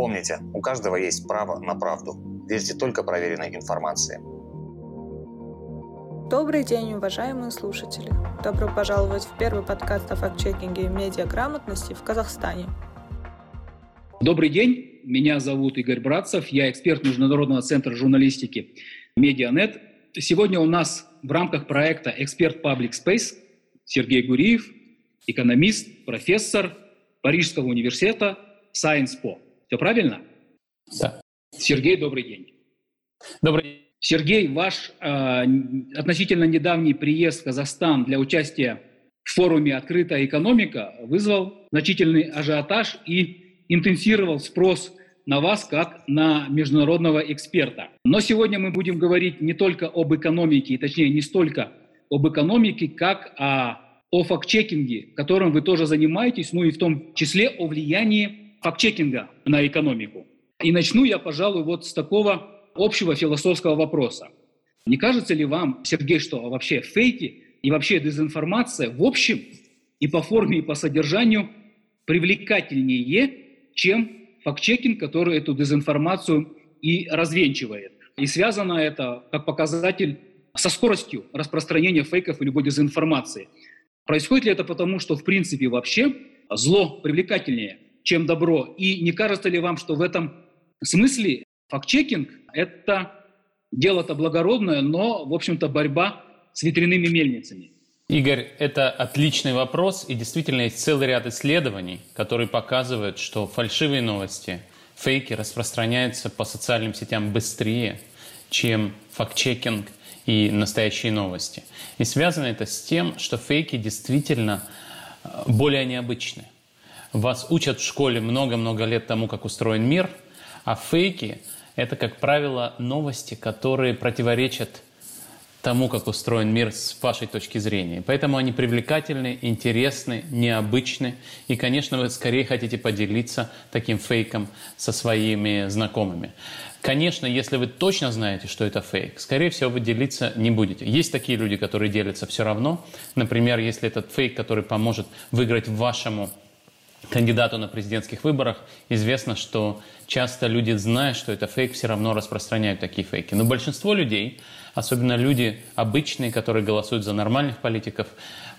Помните, у каждого есть право на правду. Верьте только проверенной информации. Добрый день, уважаемые слушатели! Добро пожаловать в первый подкаст о фактчекинге и медиаграмотности в Казахстане. Добрый день, меня зовут Игорь Братцев, я эксперт Международного центра журналистики Медианет. Сегодня у нас в рамках проекта «Эксперт Public Space» Сергей Гуриев, экономист, профессор Парижского университета Science Po. Все правильно? Да. Сергей, добрый день. Добрый день. Сергей, ваш э, относительно недавний приезд в Казахстан для участия в форуме «Открытая экономика» вызвал значительный ажиотаж и интенсировал спрос на вас как на международного эксперта. Но сегодня мы будем говорить не только об экономике, точнее не столько об экономике, как о, о факт-чекинге, которым вы тоже занимаетесь, ну и в том числе о влиянии факт-чекинга на экономику. И начну я, пожалуй, вот с такого общего философского вопроса. Не кажется ли вам, Сергей, что вообще фейки и вообще дезинформация в общем и по форме, и по содержанию привлекательнее, чем факт-чекинг, который эту дезинформацию и развенчивает? И связано это как показатель со скоростью распространения фейков и любой дезинформации. Происходит ли это потому, что в принципе вообще зло привлекательнее, чем добро? И не кажется ли вам, что в этом смысле Факт-чекинг – это дело-то благородное, но, в общем-то, борьба с ветряными мельницами. Игорь, это отличный вопрос, и действительно есть целый ряд исследований, которые показывают, что фальшивые новости, фейки распространяются по социальным сетям быстрее, чем факт-чекинг и настоящие новости. И связано это с тем, что фейки действительно э, более необычны. Вас учат в школе много-много лет тому, как устроен мир, а фейки – это, как правило, новости, которые противоречат тому, как устроен мир с вашей точки зрения. Поэтому они привлекательны, интересны, необычны. И, конечно, вы скорее хотите поделиться таким фейком со своими знакомыми. Конечно, если вы точно знаете, что это фейк, скорее всего, вы делиться не будете. Есть такие люди, которые делятся все равно. Например, если этот фейк, который поможет выиграть вашему кандидату на президентских выборах, известно, что часто люди, зная, что это фейк, все равно распространяют такие фейки. Но большинство людей, особенно люди обычные, которые голосуют за нормальных политиков,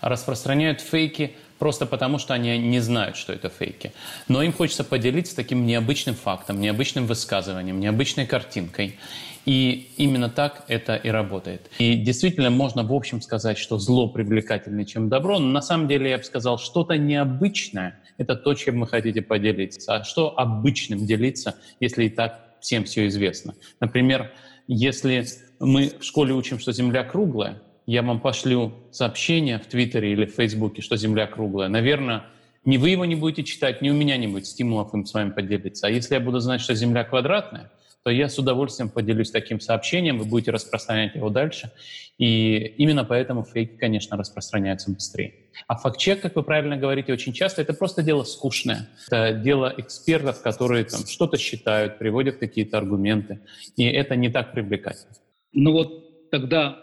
распространяют фейки просто потому, что они не знают, что это фейки. Но им хочется поделиться таким необычным фактом, необычным высказыванием, необычной картинкой. И именно так это и работает. И действительно можно в общем сказать, что зло привлекательнее, чем добро, но на самом деле я бы сказал, что-то необычное – это то, чем вы хотите поделиться. А что обычным делиться, если и так всем все известно? Например, если мы в школе учим, что Земля круглая, я вам пошлю сообщение в Твиттере или в Фейсбуке, что Земля круглая. Наверное, ни вы его не будете читать, ни у меня не будет стимулов им с вами поделиться. А если я буду знать, что Земля квадратная, то я с удовольствием поделюсь таким сообщением, вы будете распространять его дальше. И именно поэтому фейки, конечно, распространяются быстрее. А факт-чек, как вы правильно говорите, очень часто это просто дело скучное. Это дело экспертов, которые там что-то считают, приводят какие-то аргументы. И это не так привлекательно. Ну вот тогда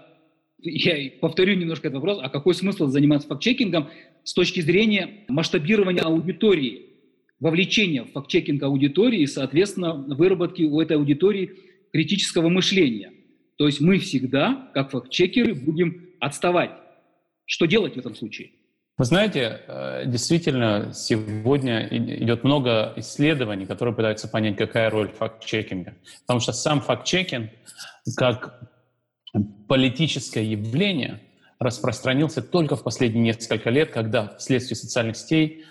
я повторю немножко этот вопрос. А какой смысл заниматься факт-чекингом с точки зрения масштабирования аудитории? Вовлечения в факт-чекинг аудитории и, соответственно, выработки у этой аудитории критического мышления. То есть мы всегда, как факт-чекеры, будем отставать. Что делать в этом случае? Вы знаете, э, действительно, сегодня идет много исследований, которые пытаются понять, какая роль факт-чекинга. Потому что сам факт-чекинг, как политическое явление, распространился только в последние несколько лет, когда вследствие социальных сетей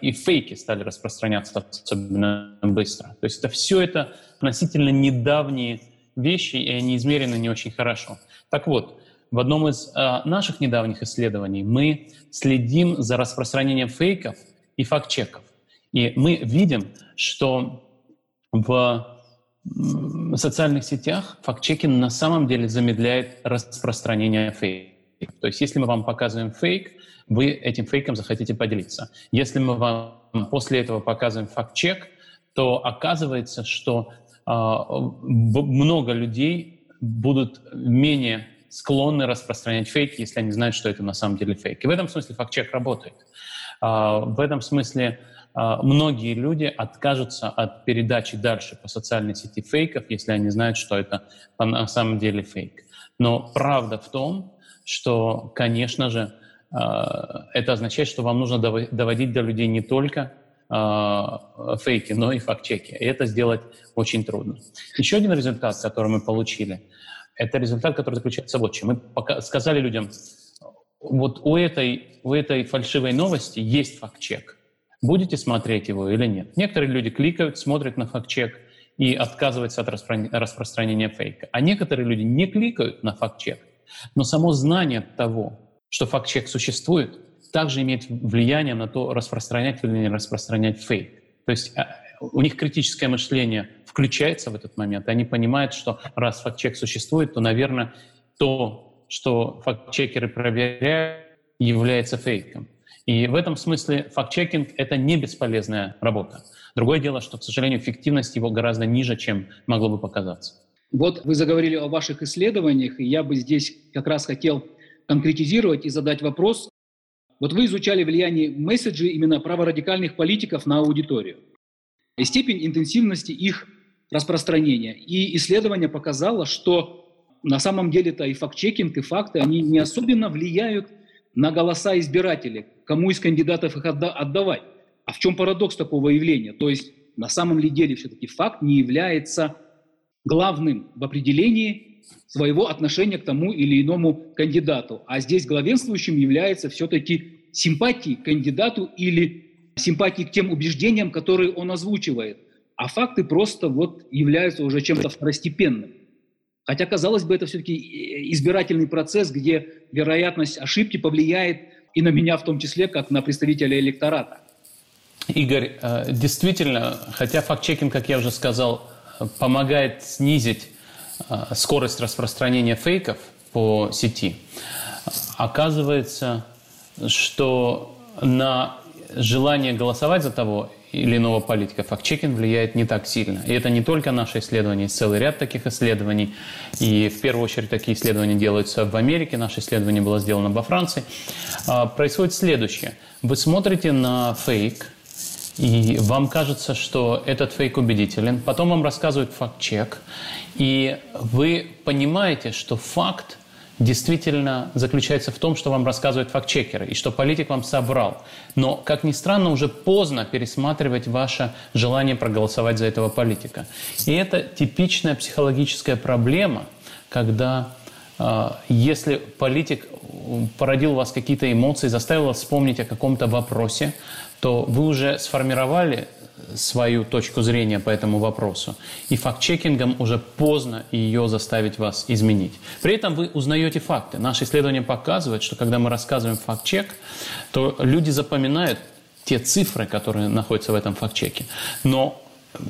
и фейки стали распространяться особенно быстро. То есть это все это относительно недавние вещи, и они измерены не очень хорошо. Так вот, в одном из э, наших недавних исследований мы следим за распространением фейков и факт-чеков. И мы видим, что в социальных сетях факт-чекинг на самом деле замедляет распространение фейков. То есть если мы вам показываем фейк, вы этим фейком захотите поделиться. Если мы вам после этого показываем факт-чек, то оказывается, что э, много людей будут менее склонны распространять фейки, если они знают, что это на самом деле фейк. И в этом смысле факт-чек работает. Э, в этом смысле а, многие люди откажутся от передачи дальше по социальной сети фейков, если они знают, что это на самом деле фейк. Но правда в том, что, конечно же, это означает, что вам нужно доводить до людей не только а, фейки, но и факт-чеки. И это сделать очень трудно. Еще один результат, который мы получили, это результат, который заключается в чем. Мы сказали людям, вот у этой, у этой фальшивой новости есть факт-чек. Будете смотреть его или нет? Некоторые люди кликают, смотрят на факт-чек и отказываются от распространения фейка. А некоторые люди не кликают на факт-чек, но само знание того, что факт-чек существует, также имеет влияние на то, распространять или не распространять фейк. То есть а, у них критическое мышление включается в этот момент, и они понимают, что раз факт-чек существует, то, наверное, то, что факт-чекеры проверяют, является фейком. И в этом смысле факт-чекинг — это не бесполезная работа. Другое дело, что, к сожалению, эффективность его гораздо ниже, чем могло бы показаться. Вот вы заговорили о ваших исследованиях, и я бы здесь как раз хотел конкретизировать и задать вопрос. Вот вы изучали влияние месседжей именно праворадикальных политиков на аудиторию и степень интенсивности их распространения. И исследование показало, что на самом деле-то и факт-чекинг, и факты, они не особенно влияют на голоса избирателей, кому из кандидатов их отда- отдавать. А в чем парадокс такого явления? То есть на самом ли деле все-таки факт не является главным в определении своего отношения к тому или иному кандидату. А здесь главенствующим является все-таки симпатии к кандидату или симпатии к тем убеждениям, которые он озвучивает. А факты просто вот являются уже чем-то второстепенным. Хотя, казалось бы, это все-таки избирательный процесс, где вероятность ошибки повлияет и на меня в том числе, как на представителя электората. Игорь, э, действительно, хотя факт-чекинг, как я уже сказал, помогает снизить Э, скорость распространения фейков по сети, оказывается, что на желание голосовать за того или иного политика факт-чекинг влияет не так сильно. И это не только наше исследование, есть целый ряд таких исследований. И в первую очередь такие исследования делаются в Америке, наше исследование было сделано во Франции. А, происходит следующее. Вы смотрите на фейк, и вам кажется, что этот фейк убедителен. Потом вам рассказывают факт-чек, и вы понимаете, что факт действительно заключается в том, что вам рассказывают факт-чекеры, и что политик вам собрал. Но, как ни странно, уже поздно пересматривать ваше желание проголосовать за этого политика. И это типичная психологическая проблема, когда если политик породил у вас какие-то эмоции, заставил вас вспомнить о каком-то вопросе, то вы уже сформировали свою точку зрения по этому вопросу. И факт-чекингом уже поздно ее заставить вас изменить. При этом вы узнаете факты. Наши исследования показывают, что когда мы рассказываем факт-чек, то люди запоминают те цифры, которые находятся в этом факт-чеке. Но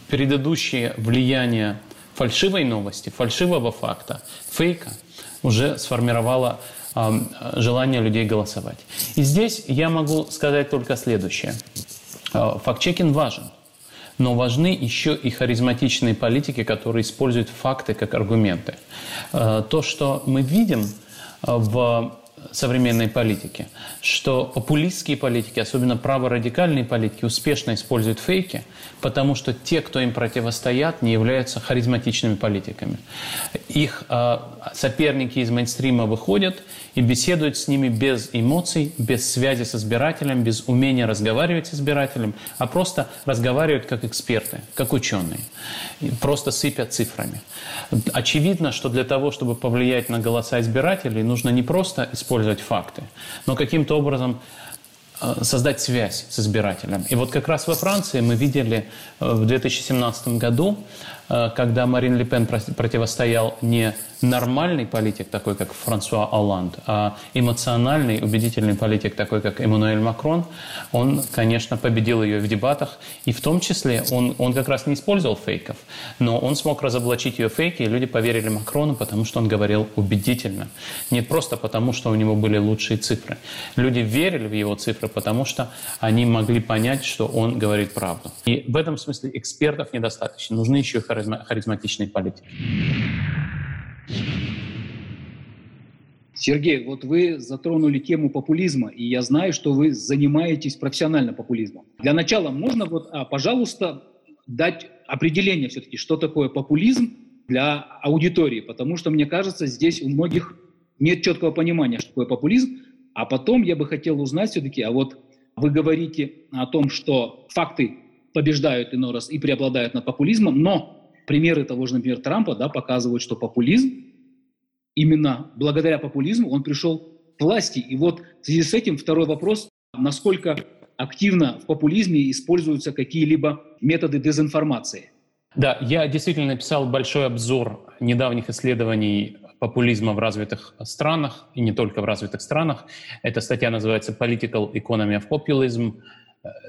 предыдущее влияние фальшивой новости, фальшивого факта, фейка уже сформировало желание людей голосовать. И здесь я могу сказать только следующее. А, факт-чекинг важен, но важны еще и харизматичные политики, которые используют факты как аргументы. А, то, что мы видим а, в современной политики, что популистские политики, особенно праворадикальные политики, успешно используют фейки, потому что те, кто им противостоят, не являются харизматичными политиками. Их э, соперники из мейнстрима выходят и беседуют с ними без эмоций, без связи с избирателем, без умения разговаривать с избирателем, а просто разговаривают как эксперты, как ученые, просто сыпят цифрами. Очевидно, что для того, чтобы повлиять на голоса избирателей, нужно не просто использовать факты, но каким-то образом э, создать связь с избирателем. И вот как раз во Франции мы видели э, в 2017 году, э, когда Марин Ле Пен противостоял не нормальный политик, такой как Франсуа Олланд, а эмоциональный, убедительный политик, такой как Эммануэль Макрон, он, конечно, победил ее в дебатах, и в том числе он, он как раз не использовал фейков, но он смог разоблачить ее фейки, и люди поверили Макрону, потому что он говорил убедительно. Не просто потому, что у него были лучшие цифры. Люди верили в его цифры, потому что они могли понять, что он говорит правду. И в этом смысле экспертов недостаточно. Нужны еще харизма харизматичные политики. Сергей, вот вы затронули тему популизма, и я знаю, что вы занимаетесь профессионально популизмом. Для начала можно вот, а, пожалуйста, дать определение все-таки, что такое популизм для аудитории, потому что, мне кажется, здесь у многих нет четкого понимания, что такое популизм, а потом я бы хотел узнать все-таки, а вот вы говорите о том, что факты побеждают иной раз и преобладают над популизмом, но примеры того же, например, Трампа да, показывают, что популизм, именно благодаря популизму он пришел к власти. И вот в связи с этим второй вопрос, насколько активно в популизме используются какие-либо методы дезинформации? Да, я действительно написал большой обзор недавних исследований популизма в развитых странах, и не только в развитых странах. Эта статья называется «Political Economy of Populism»,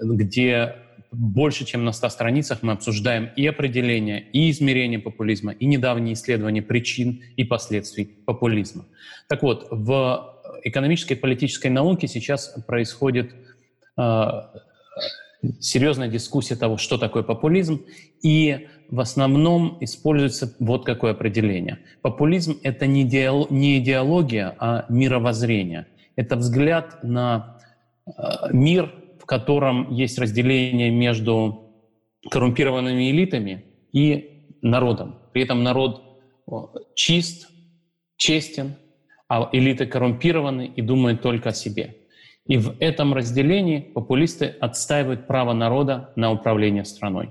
где больше, чем на 100 страницах мы обсуждаем и определение, и измерение популизма, и недавние исследования причин и последствий популизма. Так вот, в экономической и политической науке сейчас происходит э, серьезная дискуссия того, что такое популизм, и в основном используется вот какое определение. Популизм — это не, идеол, не идеология, а мировоззрение. Это взгляд на э, мир, котором есть разделение между коррумпированными элитами и народом. При этом народ чист, честен, а элиты коррумпированы и думают только о себе. И в этом разделении популисты отстаивают право народа на управление страной.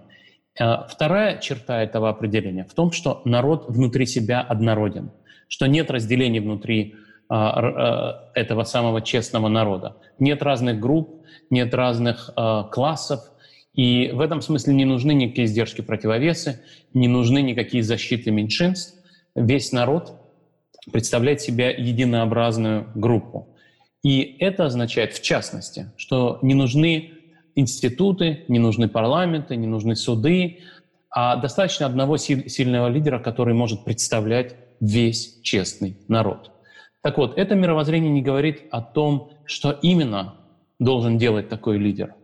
А вторая черта этого определения в том, что народ внутри себя однороден, что нет разделений внутри этого самого честного народа. Нет разных групп, нет разных классов, и в этом смысле не нужны никакие издержки противовесы, не нужны никакие защиты меньшинств. Весь народ представляет себя единообразную группу. И это означает, в частности, что не нужны институты, не нужны парламенты, не нужны суды, а достаточно одного сильного лидера, который может представлять весь честный народ. Так вот, это мировоззрение не говорит о том, что именно должен делать такой лидер.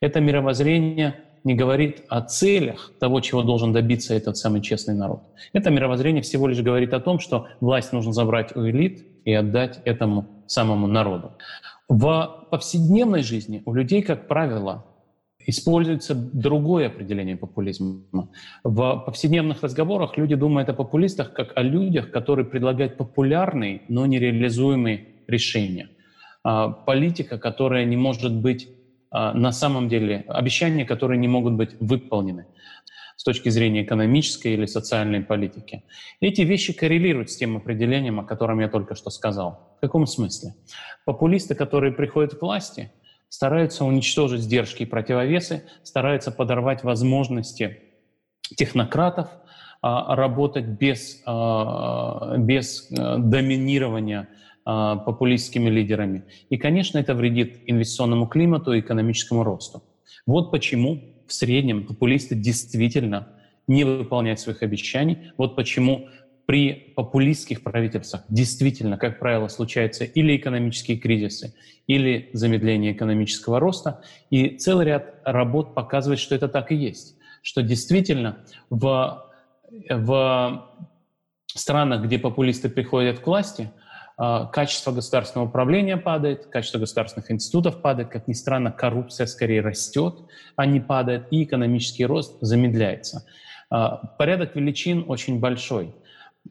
Это мировоззрение не говорит о целях того, чего должен добиться этот самый честный народ. Это мировоззрение всего лишь говорит о том, что власть нужно забрать у элит и отдать этому самому народу. В повседневной жизни у людей, как правило, используется другое определение популизма. В повседневных разговорах люди думают о популистах как о людях, которые предлагают популярные, но нереализуемые решения. А, политика, которая не может быть а, на самом деле, обещания, которые не могут быть выполнены с точки зрения экономической или социальной политики. Эти вещи коррелируют с тем определением, о котором я только что сказал. В каком смысле? Популисты, которые приходят к власти, стараются уничтожить сдержки и противовесы, стараются подорвать возможности технократов а, работать без, а, без а, доминирования а, популистскими лидерами. И, конечно, это вредит инвестиционному климату и экономическому росту. Вот почему в среднем популисты действительно не выполняют своих обещаний. Вот почему при популистских правительствах действительно, как правило, случаются или экономические кризисы, или замедление экономического роста. И целый ряд работ показывает, что это так и есть. Что действительно в, в странах, где популисты приходят к власти, а, качество государственного управления падает, качество государственных институтов падает, как ни странно, коррупция скорее растет, а не падает, и экономический рост замедляется. А, порядок величин очень большой.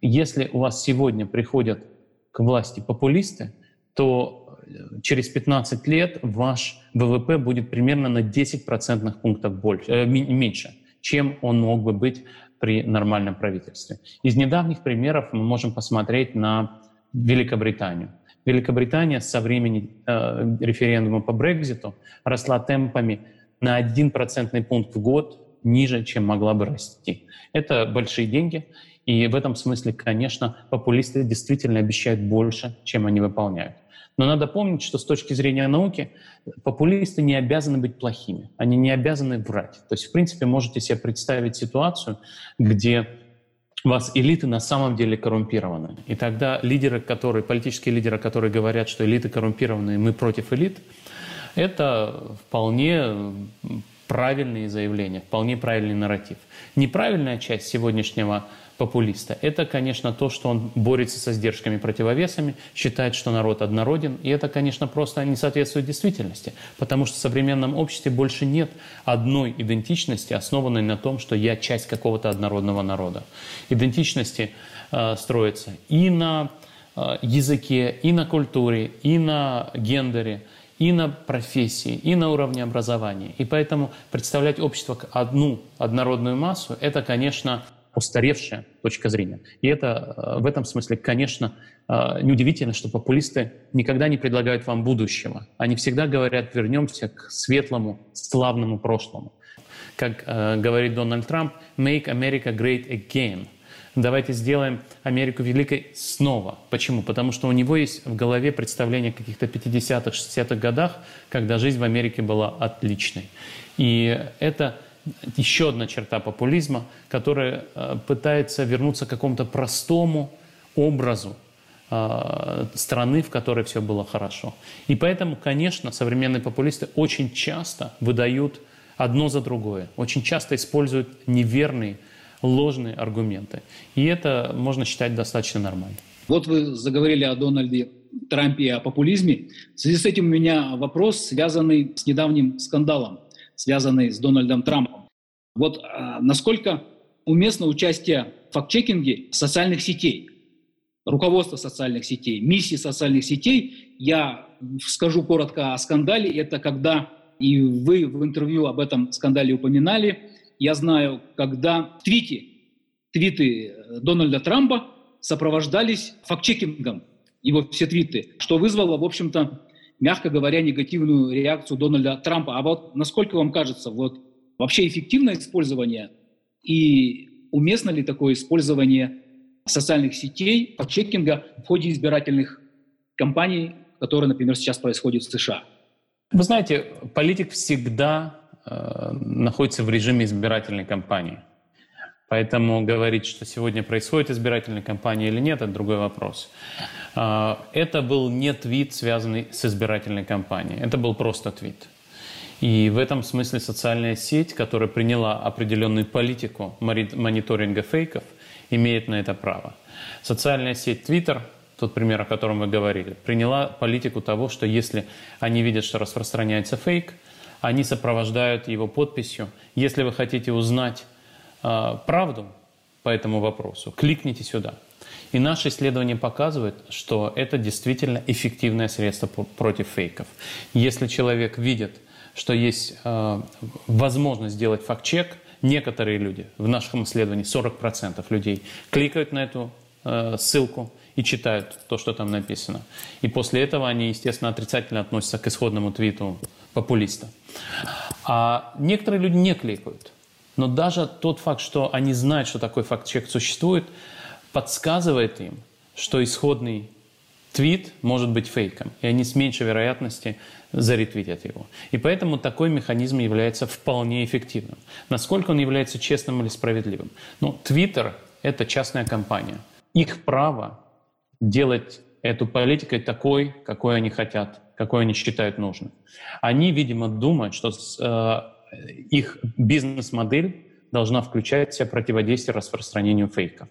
Если у вас сегодня приходят к власти популисты, то э, через 15 лет ваш ВВП будет примерно на 10 процентных пунктов больше, э, меньше, чем он мог бы быть при нормальном правительстве. Из недавних примеров мы можем посмотреть на Великобританию. Великобритания со времени э, референдума по Брекзиту росла темпами на 1 процентный пункт в год ниже, чем могла бы расти. Это большие деньги, и в этом смысле, конечно, популисты действительно обещают больше, чем они выполняют. Но надо помнить, что с точки зрения науки популисты не обязаны быть плохими, они не обязаны врать. То есть, в принципе, можете себе представить ситуацию, где вас элиты на самом деле коррумпированы. И тогда лидеры, которые, политические лидеры, которые говорят, что элиты коррумпированы, мы против элит, это вполне правильные заявления, вполне правильный нарратив. Неправильная часть сегодняшнего популиста – это, конечно, то, что он борется со сдержками противовесами, считает, что народ однороден, и это, конечно, просто не соответствует действительности, потому что в современном обществе больше нет одной идентичности, основанной на том, что я часть какого-то однородного народа. Идентичности э, строятся и на э, языке, и на культуре, и на гендере – и на профессии, и на уровне образования. И поэтому представлять общество как одну однородную массу – это, конечно, устаревшая точка зрения. И это э, в этом смысле, конечно, э, неудивительно, что популисты никогда не предлагают вам будущего. Они всегда говорят, вернемся к светлому, славному прошлому. Как э, говорит Дональд Трамп, «Make America great again». Давайте сделаем Америку великой снова. Почему? Потому что у него есть в голове представление о каких-то 50-х, 60-х годах, когда жизнь в Америке была отличной. И это еще одна черта популизма, которая э, пытается вернуться к какому-то простому образу э, страны, в которой все было хорошо. И поэтому, конечно, современные популисты очень часто выдают одно за другое, очень часто используют неверные ложные аргументы. И это можно считать достаточно нормально. Вот вы заговорили о Дональде Трампе и о популизме. В связи с этим у меня вопрос, связанный с недавним скандалом, связанный с Дональдом Трампом. Вот а, насколько уместно участие в факт-чекинге социальных сетей, руководство социальных сетей, миссии социальных сетей. Я скажу коротко о скандале. Это когда, и вы в интервью об этом скандале упоминали, я знаю, когда твити, твиты э, Дональда Трампа сопровождались факт-чекингом, его все твиты, что вызвало, в общем-то, мягко говоря, негативную реакцию Дональда Трампа. А вот насколько вам кажется, вот вообще эффективное использование и уместно ли такое использование социальных сетей, факт-чекинга в ходе избирательных кампаний, которые, например, сейчас происходят в США? Вы знаете, политик всегда Э, находится в режиме избирательной кампании. Поэтому говорить, что сегодня происходит избирательная кампания или нет, это другой вопрос. Э, это был не твит, связанный с избирательной кампанией. Это был просто твит. И в этом смысле социальная сеть, которая приняла определенную политику мониторинга фейков, имеет на это право. Социальная сеть Twitter, тот пример, о котором вы говорили, приняла политику того, что если они видят, что распространяется фейк – они сопровождают его подписью. Если вы хотите узнать э, правду по этому вопросу, кликните сюда. И наши исследования показывают, что это действительно эффективное средство против фейков. Если человек видит, что есть э, возможность сделать факт-чек, некоторые люди, в нашем исследовании 40% людей, кликают на эту э, ссылку и читают то, что там написано. И после этого они, естественно, отрицательно относятся к исходному твиту популиста. А некоторые люди не кликают. Но даже тот факт, что они знают, что такой факт-чек существует, подсказывает им, что исходный твит может быть фейком, и они с меньшей вероятностью заретвитят его. И поэтому такой механизм является вполне эффективным. Насколько он является честным или справедливым? Ну, Твиттер – это частная компания. Их право делать эту политикой такой, какой они хотят, какой они считают нужным. Они, видимо, думают, что э, их бизнес-модель должна включать в себя противодействие распространению фейков.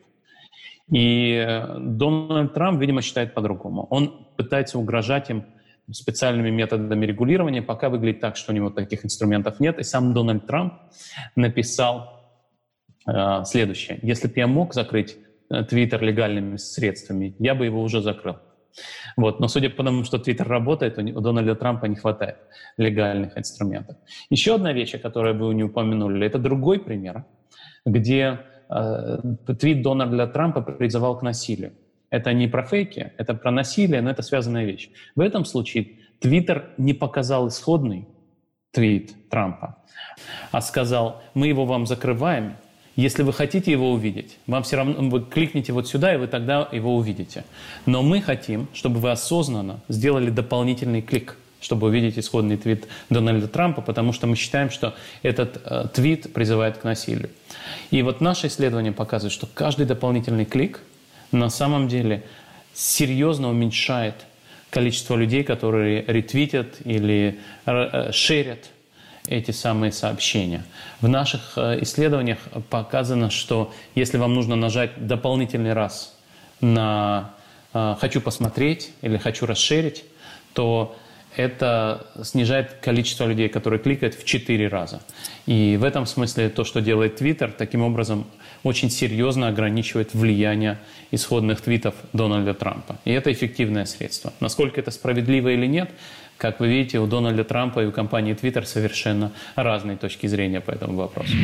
И э, Дональд Трамп, видимо, считает по-другому. Он пытается угрожать им специальными методами регулирования, пока выглядит так, что у него таких инструментов нет. И сам Дональд Трамп написал э, следующее. Если бы я мог закрыть Твиттер легальными средствами, я бы его уже закрыл. Вот. Но судя по тому, что Твиттер работает, у Дональда Трампа не хватает легальных инструментов. Еще одна вещь, о которой вы не упомянули, это другой пример, где э, твит Дональда Трампа призывал к насилию. Это не про фейки, это про насилие, но это связанная вещь. В этом случае Твиттер не показал исходный твит Трампа, а сказал, мы его вам закрываем, если вы хотите его увидеть, вам все равно вы кликните вот сюда, и вы тогда его увидите. Но мы хотим, чтобы вы осознанно сделали дополнительный клик, чтобы увидеть исходный твит Дональда Трампа, потому что мы считаем, что этот э, твит призывает к насилию. И вот наше исследование показывает, что каждый дополнительный клик на самом деле серьезно уменьшает количество людей, которые ретвитят или э, шерят эти самые сообщения. В наших э, исследованиях показано, что если вам нужно нажать дополнительный раз на э, «хочу посмотреть» или «хочу расширить», то это снижает количество людей, которые кликают в 4 раза. И в этом смысле то, что делает Twitter, таким образом очень серьезно ограничивает влияние исходных твитов Дональда Трампа. И это эффективное средство. Насколько это справедливо или нет, как вы видите, у Дональда Трампа и у компании Twitter совершенно разные точки зрения по этому вопросу.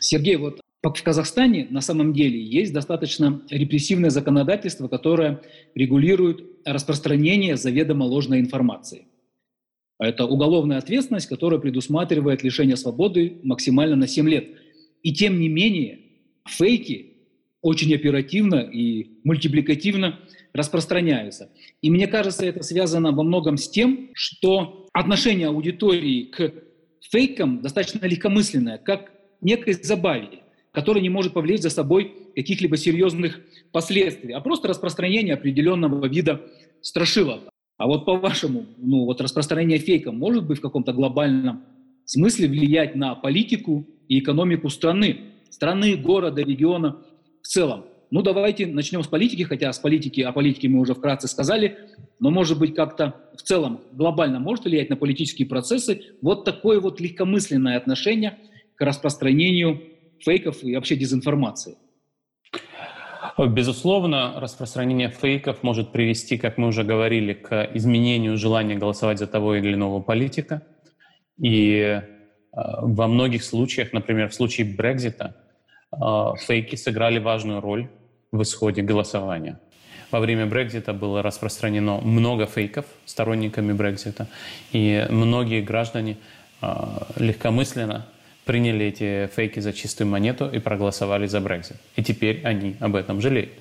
Сергей, вот в Казахстане на самом деле есть достаточно репрессивное законодательство, которое регулирует распространение заведомо ложной информации. Это уголовная ответственность, которая предусматривает лишение свободы максимально на 7 лет. И тем не менее, фейки очень оперативно и мультипликативно распространяются. И мне кажется, это связано во многом с тем, что отношение аудитории к фейкам достаточно легкомысленное, как некой забаве который не может повлечь за собой каких-либо серьезных последствий, а просто распространение определенного вида страшилок. А вот по-вашему, ну вот распространение фейка может быть в каком-то глобальном смысле влиять на политику и экономику страны, страны, города, региона в целом. Ну давайте начнем с политики, хотя с политики, о политике мы уже вкратце сказали, но может быть как-то в целом глобально может влиять на политические процессы вот такое вот легкомысленное отношение к распространению фейков и вообще дезинформации? Безусловно, распространение фейков может привести, как мы уже говорили, к изменению желания голосовать за того или иного политика. И э, во многих случаях, например, в случае Брекзита, э, фейки сыграли важную роль в исходе голосования. Во время Брекзита было распространено много фейков сторонниками Брекзита, и многие граждане э, легкомысленно приняли эти фейки за чистую монету и проголосовали за Брекзит. И теперь они об этом жалеют.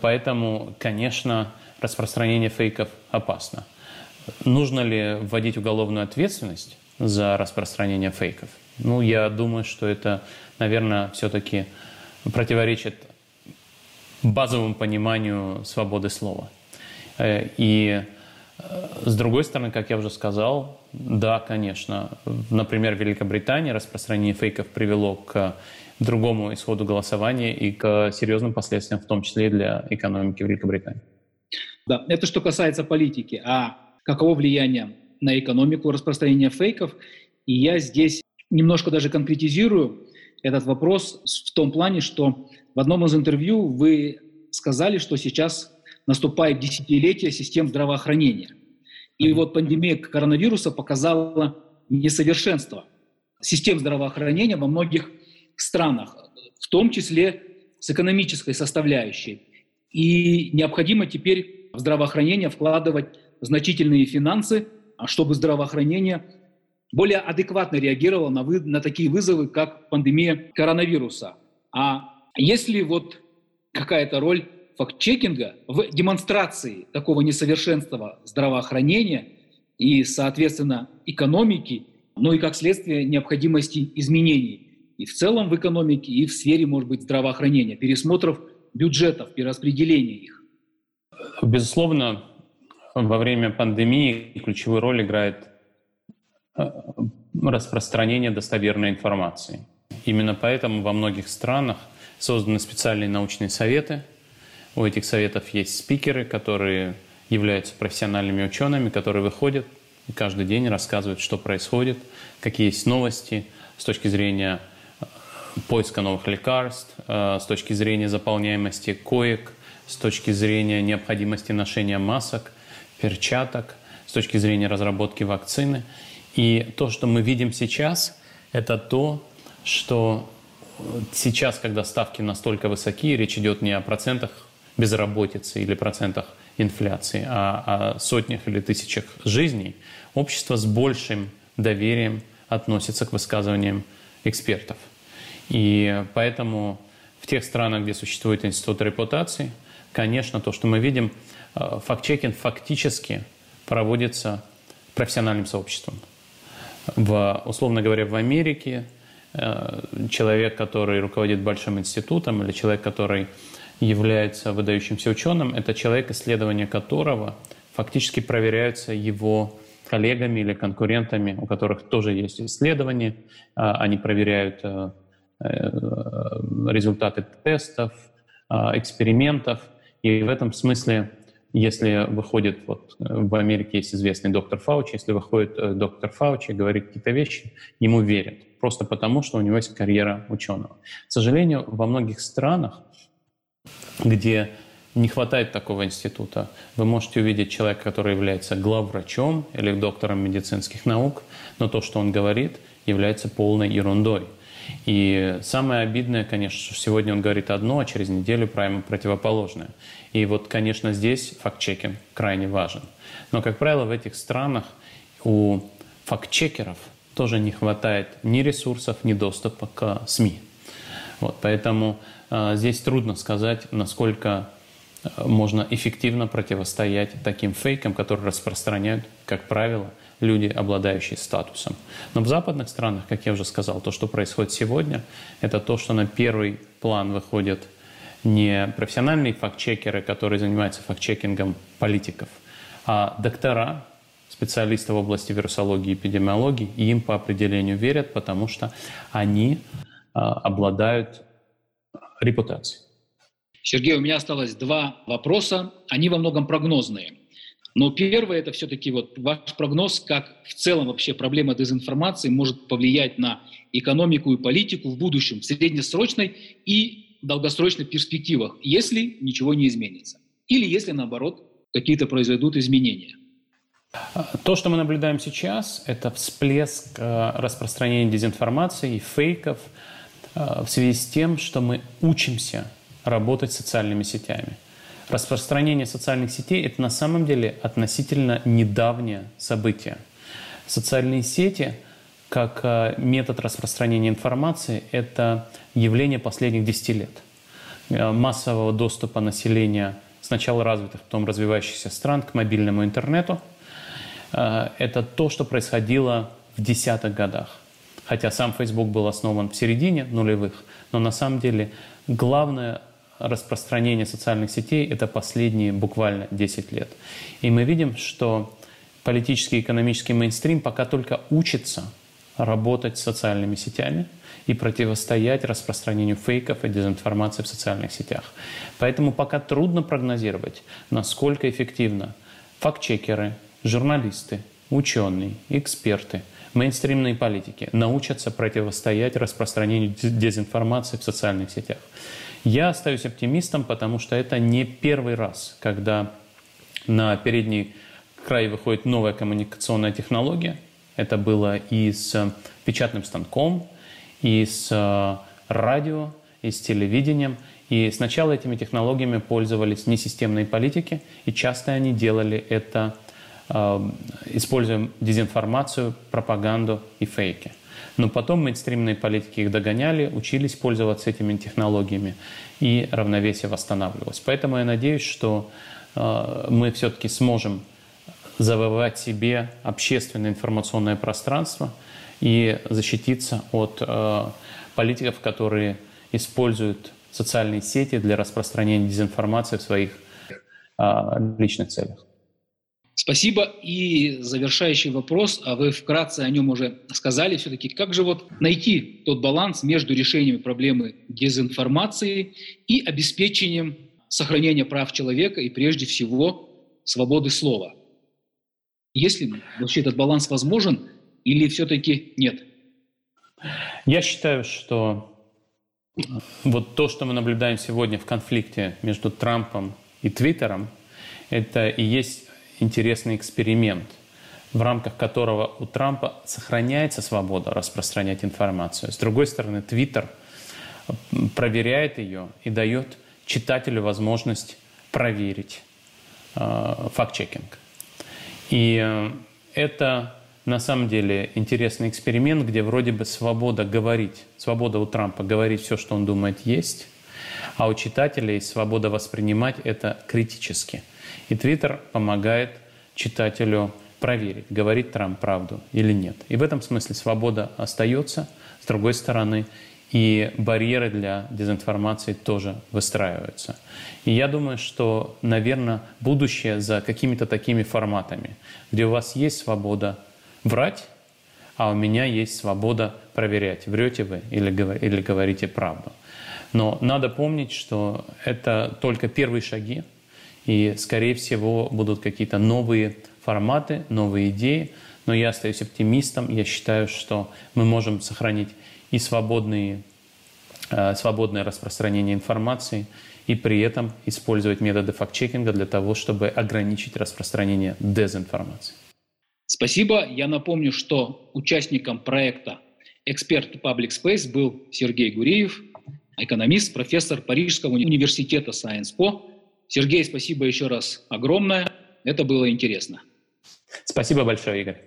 Поэтому, конечно, распространение фейков опасно. Нужно ли вводить уголовную ответственность за распространение фейков? Ну, я думаю, что это, наверное, все-таки противоречит базовому пониманию свободы слова. Э, и с другой стороны, как я уже сказал, да, конечно. Например, в Великобритании распространение фейков привело к другому исходу голосования и к серьезным последствиям, в том числе и для экономики Великобритании. Да, это что касается политики. А каково влияние на экономику распространения фейков? И я здесь немножко даже конкретизирую этот вопрос в том плане, что в одном из интервью вы сказали, что сейчас наступает десятилетие систем здравоохранения – и вот пандемия коронавируса показала несовершенство систем здравоохранения во многих странах, в том числе с экономической составляющей. И необходимо теперь в здравоохранение вкладывать значительные финансы, а чтобы здравоохранение более адекватно реагировало на, вы, на такие вызовы, как пандемия коронавируса. А если вот какая-то роль факт-чекинга в демонстрации такого несовершенства здравоохранения и, соответственно, экономики, но и как следствие необходимости изменений и в целом в экономике, и в сфере, может быть, здравоохранения, пересмотров бюджетов, перераспределения их. Безусловно, во время пандемии ключевую роль играет э, распространение достоверной информации. Именно поэтому во многих странах созданы специальные научные советы, у этих советов есть спикеры, которые являются профессиональными учеными, которые выходят и каждый день рассказывают, что происходит, какие есть новости с точки зрения э, поиска новых лекарств, э, с точки зрения заполняемости коек, с точки зрения необходимости ношения масок, перчаток, с точки зрения разработки вакцины. И то, что мы видим сейчас, это то, что сейчас, когда ставки настолько высоки, речь идет не о процентах безработицы или процентах инфляции, а о сотнях или тысячах жизней, общество с большим доверием относится к высказываниям экспертов. И поэтому в тех странах, где существует институт репутации, конечно, то, что мы видим, э, факт-чекинг фактически проводится профессиональным сообществом. В, условно говоря, в Америке э, человек, который руководит большим институтом, или человек, который является выдающимся ученым, это человек, исследования которого фактически проверяются его коллегами или конкурентами, у которых тоже есть исследования. А, они проверяют э, э, результаты тестов, а, экспериментов. И в этом смысле, если выходит, вот в Америке есть известный доктор Фаучи, если выходит э, доктор Фаучи говорит какие-то вещи, ему верят. Просто потому, что у него есть карьера ученого. К сожалению, во многих странах, где не хватает такого института. Вы можете увидеть человека, который является главврачом или доктором медицинских наук, но то, что он говорит, является полной ерундой. И самое обидное, конечно, что сегодня он говорит одно, а через неделю прямо противоположное. И вот, конечно, здесь факт-чекинг крайне важен. Но, как правило, в этих странах у факт-чекеров тоже не хватает ни ресурсов, ни доступа к СМИ. Вот, поэтому здесь трудно сказать, насколько можно эффективно противостоять таким фейкам, которые распространяют, как правило, люди, обладающие статусом. Но в западных странах, как я уже сказал, то, что происходит сегодня, это то, что на первый план выходят не профессиональные фактчекеры, которые занимаются фактчекингом политиков, а доктора, специалисты в области вирусологии и эпидемиологии, им по определению верят, потому что они а, обладают репутацией. Сергей, у меня осталось два вопроса. Они во многом прогнозные. Но первое – это все-таки вот ваш прогноз, как в целом вообще проблема дезинформации может повлиять на экономику и политику в будущем, в среднесрочной и долгосрочной перспективах, если ничего не изменится. Или если, наоборот, какие-то произойдут изменения. То, что мы наблюдаем сейчас, это всплеск э, распространения дезинформации и фейков в связи с тем, что мы учимся работать с социальными сетями. Распространение социальных сетей – это на самом деле относительно недавнее событие. Социальные сети как э, метод распространения информации – это явление последних 10 лет. Э, массового доступа населения сначала развитых, потом развивающихся стран к мобильному интернету э, – это то, что происходило в десятых годах. Хотя сам Facebook был основан в середине нулевых, но на самом деле главное распространение социальных сетей – это последние буквально 10 лет. И мы видим, что политический и экономический мейнстрим пока только учится работать с социальными сетями и противостоять распространению фейков и дезинформации в социальных сетях. Поэтому пока трудно прогнозировать, насколько эффективно фактчекеры, журналисты, ученые, эксперты, мейнстримные политики научатся противостоять распространению дезинформации в социальных сетях. Я остаюсь оптимистом, потому что это не первый раз, когда на передний край выходит новая коммуникационная технология. Это было и с печатным станком, и с э, радио, и с телевидением. И сначала этими технологиями пользовались несистемные политики, и часто они делали это, э, используя дезинформацию, пропаганду и фейки. Но потом мейнстримные политики их догоняли, учились пользоваться этими технологиями, и равновесие восстанавливалось. Поэтому я надеюсь, что э, мы все-таки сможем завоевать себе общественное информационное пространство и защититься от э, политиков, которые используют социальные сети для распространения дезинформации в своих э, личных целях. Спасибо. И завершающий вопрос, а вы вкратце о нем уже сказали все-таки, как же вот найти тот баланс между решением проблемы дезинформации и обеспечением сохранения прав человека и прежде всего свободы слова? Есть ли вообще этот баланс возможен или все-таки нет? Я считаю, что вот то, что мы наблюдаем сегодня в конфликте между Трампом и Твиттером, это и есть интересный эксперимент, в рамках которого у Трампа сохраняется свобода распространять информацию. С другой стороны, Твиттер проверяет ее и дает читателю возможность проверить э, факт-чекинг. И э, это на самом деле интересный эксперимент, где вроде бы свобода говорить, свобода у Трампа говорить все, что он думает, есть, а у читателей свобода воспринимать это критически – и Твиттер помогает читателю проверить, говорит Трамп правду или нет. И в этом смысле свобода остается. С другой стороны, и барьеры для дезинформации тоже выстраиваются. И я думаю, что, наверное, будущее за какими-то такими форматами, где у вас есть свобода врать, а у меня есть свобода проверять, врете вы или, или говорите правду. Но надо помнить, что это только первые шаги, и, скорее всего, будут какие-то новые форматы, новые идеи. Но я остаюсь оптимистом. Я считаю, что мы можем сохранить и свободные, э, свободное распространение информации, и при этом использовать методы факт-чекинга для того, чтобы ограничить распространение дезинформации. Спасибо. Я напомню, что участником проекта «Эксперт Public Space» был Сергей Гуриев, экономист, профессор Парижского университета Sciences Сергей, спасибо еще раз огромное. Это было интересно. Спасибо большое, Игорь.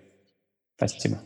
Спасибо.